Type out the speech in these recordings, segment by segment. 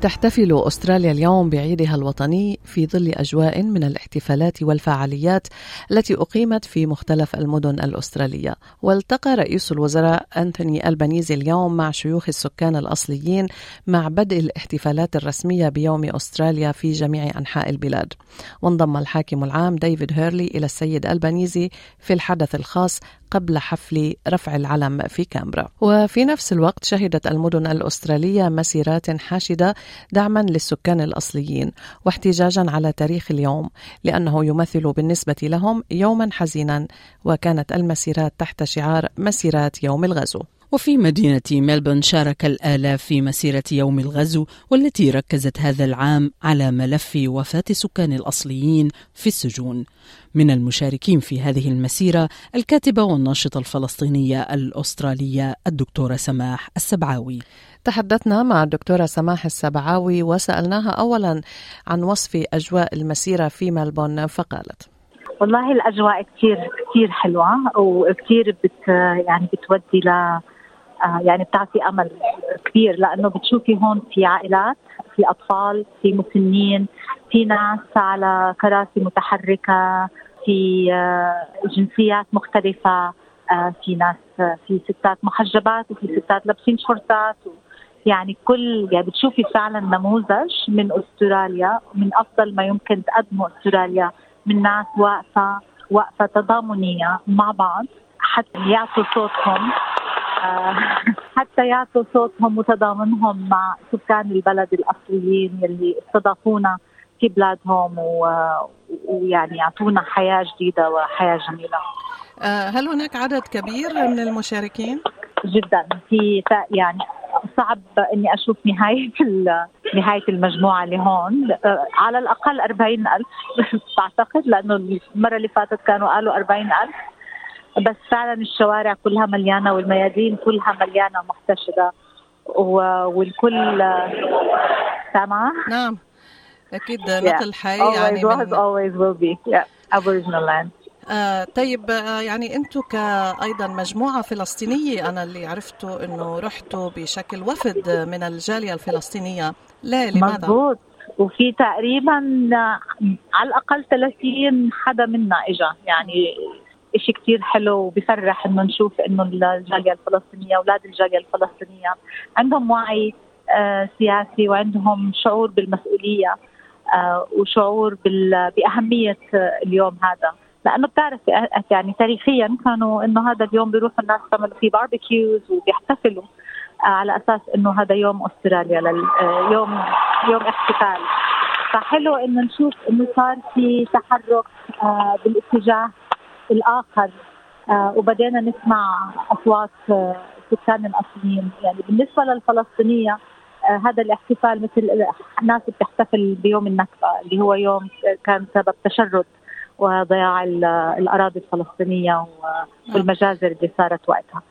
تحتفل أستراليا اليوم بعيدها الوطني في ظل أجواء من الاحتفالات والفعاليات التي أقيمت في مختلف المدن الأسترالية. والتقى رئيس الوزراء أنتوني ألبانيزي اليوم مع شيوخ السكان الأصليين مع بدء الاحتفالات الرسمية بيوم أستراليا في جميع أنحاء البلاد. وانضم الحاكم العام ديفيد هيرلي إلى السيد ألبانيزي في الحدث الخاص قبل حفل رفع العلم في كامبرا. وفي نفس الوقت شهدت المدن الأسترالية مسيرات حاشدة دعما للسكان الأصليين واحتجاجا على تاريخ اليوم لأنه يمثل بالنسبة لهم يوما حزينا وكانت المسيرات تحت شعار مسيرات يوم الغزو. وفي مدينة ملبون شارك الآلاف في مسيرة يوم الغزو والتي ركزت هذا العام على ملف وفاة السكان الأصليين في السجون. من المشاركين في هذه المسيرة الكاتبة والناشطة الفلسطينية الأسترالية الدكتورة سماح السبعاوي. تحدثنا مع الدكتورة سماح السبعاوي وسألناها أولا عن وصف أجواء المسيرة في ملبون فقالت والله الأجواء كثير كثير حلوة وكثير بت يعني بتودي ل يعني بتعطي أمل كبير لأنه بتشوفي هون في عائلات في أطفال في مسنين في ناس على كراسي متحركة في آه، جنسيات مختلفة آه، في ناس في ستات محجبات وفي ستات لابسين شورتات يعني كل يعني بتشوفي فعلا نموذج من أستراليا من أفضل ما يمكن تقدمه أستراليا من ناس واقفة وقفه تضامنية مع بعض حتى يعطوا صوتهم. آه، حتى يعطوا صوتهم وتضامنهم مع سكان البلد الأصليين يلي استضافونا في بلادهم ويعني يعطونا حياة جديدة وحياة جميلة. آه، هل هناك عدد كبير من المشاركين؟ جدا في يعني صعب إني أشوف نهاية نهاية المجموعة اللي هون آه، على الأقل 40 ألف بعتقد لأنه المرة اللي فاتت كانوا قالوا 40 ألف بس فعلا الشوارع كلها مليانة والميادين كلها مليانة محتشده والكل سامعه؟ نعم أكيد نقل حي يعني always was always will be. Yeah. Aboriginal land. آه طيب آه يعني أنتم كايضا مجموعة فلسطينية أنا اللي عرفته إنه رحتوا بشكل وفد من الجالية الفلسطينية. لا لماذا؟ مضبوط وفي تقريبا على الأقل 30 حدا منا اجى يعني شيء كثير حلو وبفرح إنه نشوف إنه الجالية الفلسطينية أولاد الجالية الفلسطينية عندهم وعي آه سياسي وعندهم شعور بالمسؤولية آه وشعور بأهمية اليوم هذا. لأنه بتعرف يعني تاريخيا كانوا إنه هذا اليوم بيروحوا الناس بيعملوا فيه باربيكيوز وبيحتفلوا آه على أساس إنه هذا يوم أستراليا آه، يوم يوم احتفال. فحلو إنه نشوف إنه صار في تحرك آه بالاتجاه الآخر آه وبدينا نسمع أصوات آه السكان الاصليين يعني بالنسبة للفلسطينية آه هذا الاحتفال مثل الناس بتحتفل بيوم النكبة اللي هو يوم كان سبب تشرد وضياع الأراضي الفلسطينية. والمجازر اللي صارت وقتها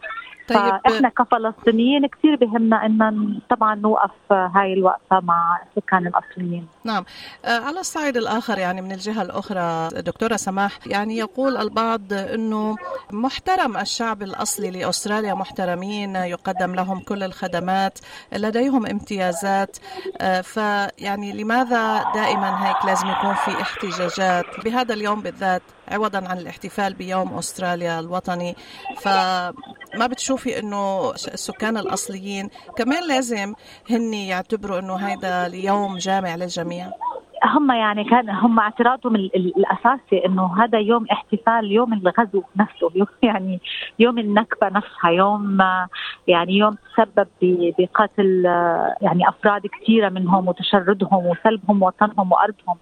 طيب. فإحنا كفلسطينيين كثير بهمنا ان طبعا نوقف هاي الوقفة مع السكان الأصليين. نعم، آه، على الصعيد الآخر يعني من الجهة الأخرى دكتورة سماح يعني يقول البعض إنه محترم الشعب الأصلي لأستراليا محترمين يقدم لهم كل الخدمات، لديهم امتيازات. آه، فيعني لماذا دائما هيك لازم يكون في احتجاجات؟ بهذا اليوم بالذات عوضا عن الاحتفال بيوم أستراليا الوطني فما بتشوفي إنه السكان الأصليين كمان لازم هن يعتبروا إنه هذا اليوم جامع للجميع؟ هم يعني كان هم اعتراضهم الأساسي إنه هذا يوم احتفال يوم الغزو نفسه يوم يعني يوم النكبة نفسها يوم يعني يوم تسبب بقتل يعني أفراد كثيرة منهم وتشردهم وسلبهم وطنهم وأرضهم.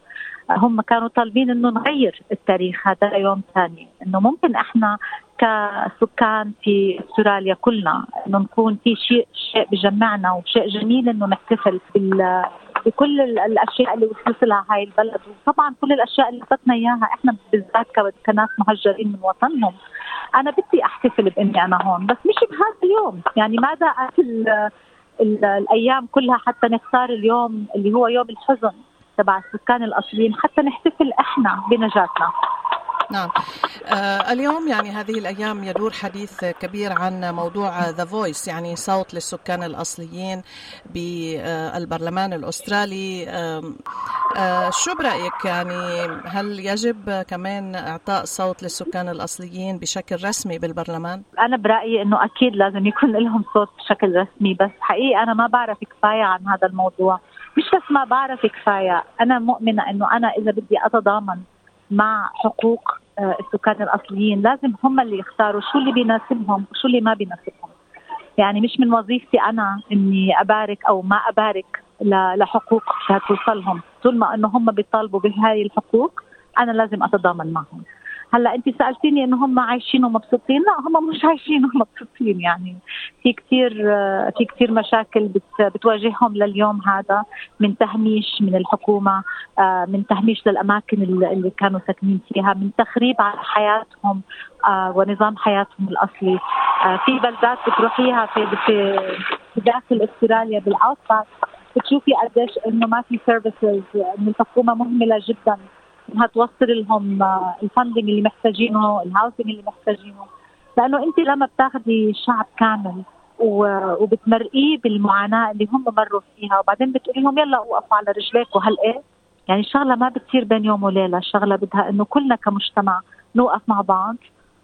هم كانوا طالبين إنه نغير التاريخ هذا يوم ثاني. إنه ممكن إحنا كسكان في أستراليا كلنا إنه نكون في شيء شيء بجمعنا وشيء جميل إنه نحتفل بال بكل الأشياء اللي وصلت لها هاي البلد. وطبعا كل الأشياء اللي اعطتنا إياها إحنا بالذات كناس مهجرين من وطنهم. أنا بدي أحتفل بإني أنا هون بس مش بهذا اليوم. يعني ماذا ال الأيام كلها حتى نختار اليوم اللي هو يوم الحزن؟ تبع السكان الأصليين حتى نحتفل إحنا بنجاتنا. نعم. آه اليوم يعني هذه الأيام يدور حديث كبير عن موضوع the voice يعني صوت للسكان الأصليين بالبرلمان الأسترالي. آه آه شو برأيك؟ يعني هل يجب كمان إعطاء صوت للسكان الأصليين بشكل رسمي بالبرلمان؟ أنا برأيي أنه أكيد لازم يكون لهم صوت بشكل رسمي بس حقيقي أنا ما بعرف كفاية عن هذا الموضوع. مش بس ما بعرف كفاية. أنا مؤمنة أنه أنا إذا بدي أتضامن مع حقوق آه، السكان الأصليين لازم هم اللي يختاروا شو اللي بيناسبهم وشو اللي ما بيناسبهم. يعني مش من وظيفتي أنا إني أبارك أو ما أبارك لحقوق توصلهم طول ما إنه هم بيطالبوا بهاي الحقوق أنا لازم أتضامن معهم. هلا انت سالتيني انه هم عايشين ومبسوطين. لا هم مش عايشين ومبسوطين يعني. في كثير في كثير مشاكل بتواجههم لليوم هذا من تهميش من الحكومة آه، من تهميش للأماكن اللي كانوا ساكنين فيها من تخريب على حياتهم آه، ونظام حياتهم الأصلي. آه، في بلدات بتروحيها في داخل أستراليا بال outback بتشوفي قديش إنه ما في services إنه الحكومة مهملة جدا. انها توصل لهم ال funding اللي محتاجينه ال housing اللي محتاجينه. لأنه أنت لما بتاخذي شعب كامل وبتمرقيه بالمعاناة اللي هم مروا فيها وبعدين بتقولي لهم يلا وقفوا على رجليك وهل إيه؟ يعني الشغلة ما بتصير بين يوم وليلة. الشغلة بدها إنه كلنا كمجتمع نوقف مع بعض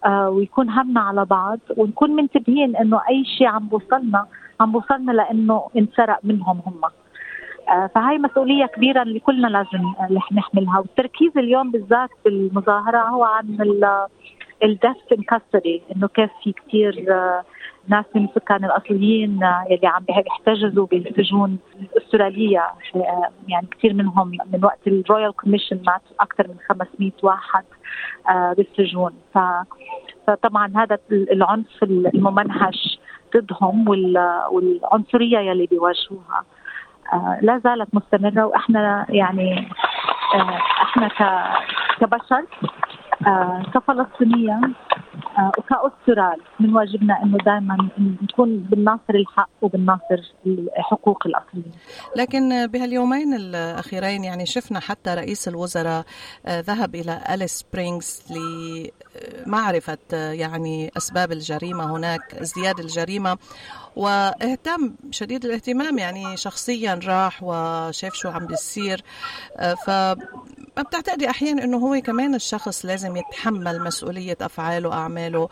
آه ويكون همنا على بعض ونكون منتبهين إنه أي شيء عم بوصلنا عم بوصلنا لإنه انسرق منهم هم. آه، فهي مسؤولية كبيرة اللي كلنا لازم نحملها. والتركيز اليوم بالذات بالمظاهرة هو عن ال deaths in custody إنه كيف في كثير آه، ناس من السكان الأصليين آه، يلي عم يحتجزوا بالسجون الاستراليه يعني كثير منهم من وقت ال Royal Commission مات أكثر من 500 واحد بالسجون فطبعا هذا العنف الممنهج ضدهم والعنصرية يلي بيواجهوها. آه، لا زالت مستمرة وإحنا يعني آه، إحنا كبشر آه، كفلسطينية وكأسترال من واجبنا إنه دائما نكون بالناصر الحق وبالناصر الحقوق الأصلية. لكن بهاليومين الأخيرين يعني شفنا حتى رئيس الوزراء ذهب إلى أليس سبرينغز لمعرفه يعني أسباب الجريمة هناك ازدياد الجريمة وإهتم شديد الاهتمام يعني شخصيا راح وشاف شو عم بيصير. ف بتعتقدي أحيانا إنه هو كمان الشخص لازم يتحمل مسؤولية أفعاله وأعماله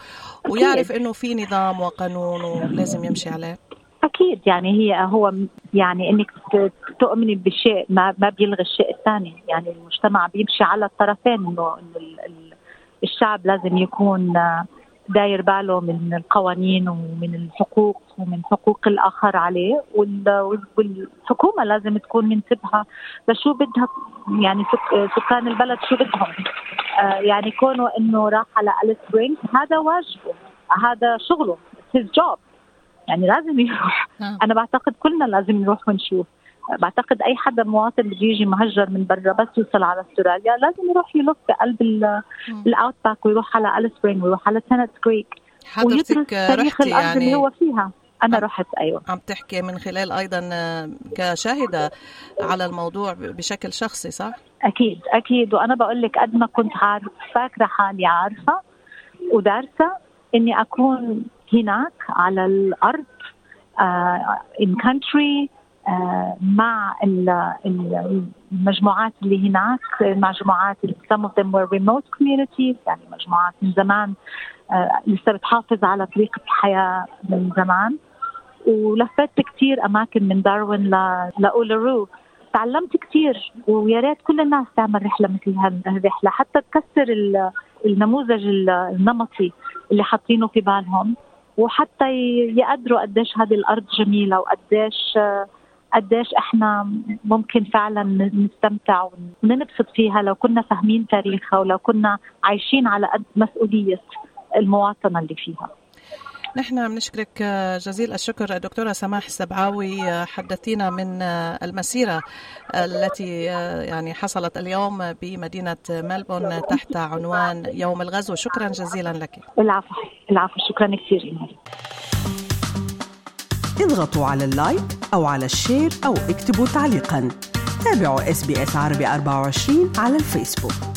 ويعرف إنه في نظام وقانون ولازم يمشي عليه؟ أكيد يعني هي هو يعني إنك تؤمني بشيء ما ما بيلغي الشيء الثاني. يعني المجتمع بيمشي على الطرفين إنه إنه الشعب لازم يكون داير باله من القوانين ومن الحقوق ومن حقوق الآخر عليه والحكومة لازم تكون منتبهة لشو بدها يعني سكان البلد شو بدهم. آه يعني كونه إنه راح على أليس سبرينغز هذا واجبه هذا شغله his job. يعني لازم يروح. نعم. أنا بعتقد كلنا لازم نروح ونشوف. بعتقد أي حدا مواطن بده يجي مهجر من برا بس يوصل على أستراليا لازم يروح يلف بقلب ال outback ويروح على اليس ويروح على سنت كريك حضرتك تاريخ الأرض يعني اللي هو فيها. أنا رحت أيوه. عم تحكي من خلال أيضا آه، كشاهدة على الموضوع بشكل شخصي صح؟ أكيد أكيد. وأنا بقول لك قد ما كنت عارف فاكرة حالي عارفة ودارسة إني أكون هناك على الأرض ان uh, كونتري آه، مع المجموعات اللي هناك مجموعات some of them were remote communities يعني مجموعات من زمان آه، لسه بتحافظ على طريقة الحياة من زمان. ولفت كثير أماكن من داروين لأولارو. تعلمت كثير ويا ريت كل الناس تعمل رحلة مثل هالرحلة حتى تكسر النموذج النمطي اللي حاطينه في بالهم وحتى يقدروا قديش هذه الأرض جميلة وقديش قديش إحنا ممكن فعلا نستمتع وننبسط فيها لو كنا فاهمين تاريخها ولو كنا عايشين على قد مسؤولية المواطنة اللي فيها. نحن بنشكرك جزيل الشكر دكتورة سماح السبعاوي حدثينا من المسيرة التي يعني حصلت اليوم بمدينة ملبون تحت عنوان يوم الغزو. شكرا جزيلا لك. العفو العفو شكرا كثير. اضغطوا على ال like أو على ال share أو اكتبوا تعليقا. تابعوا SBS عربي 24 على الفيسبوك.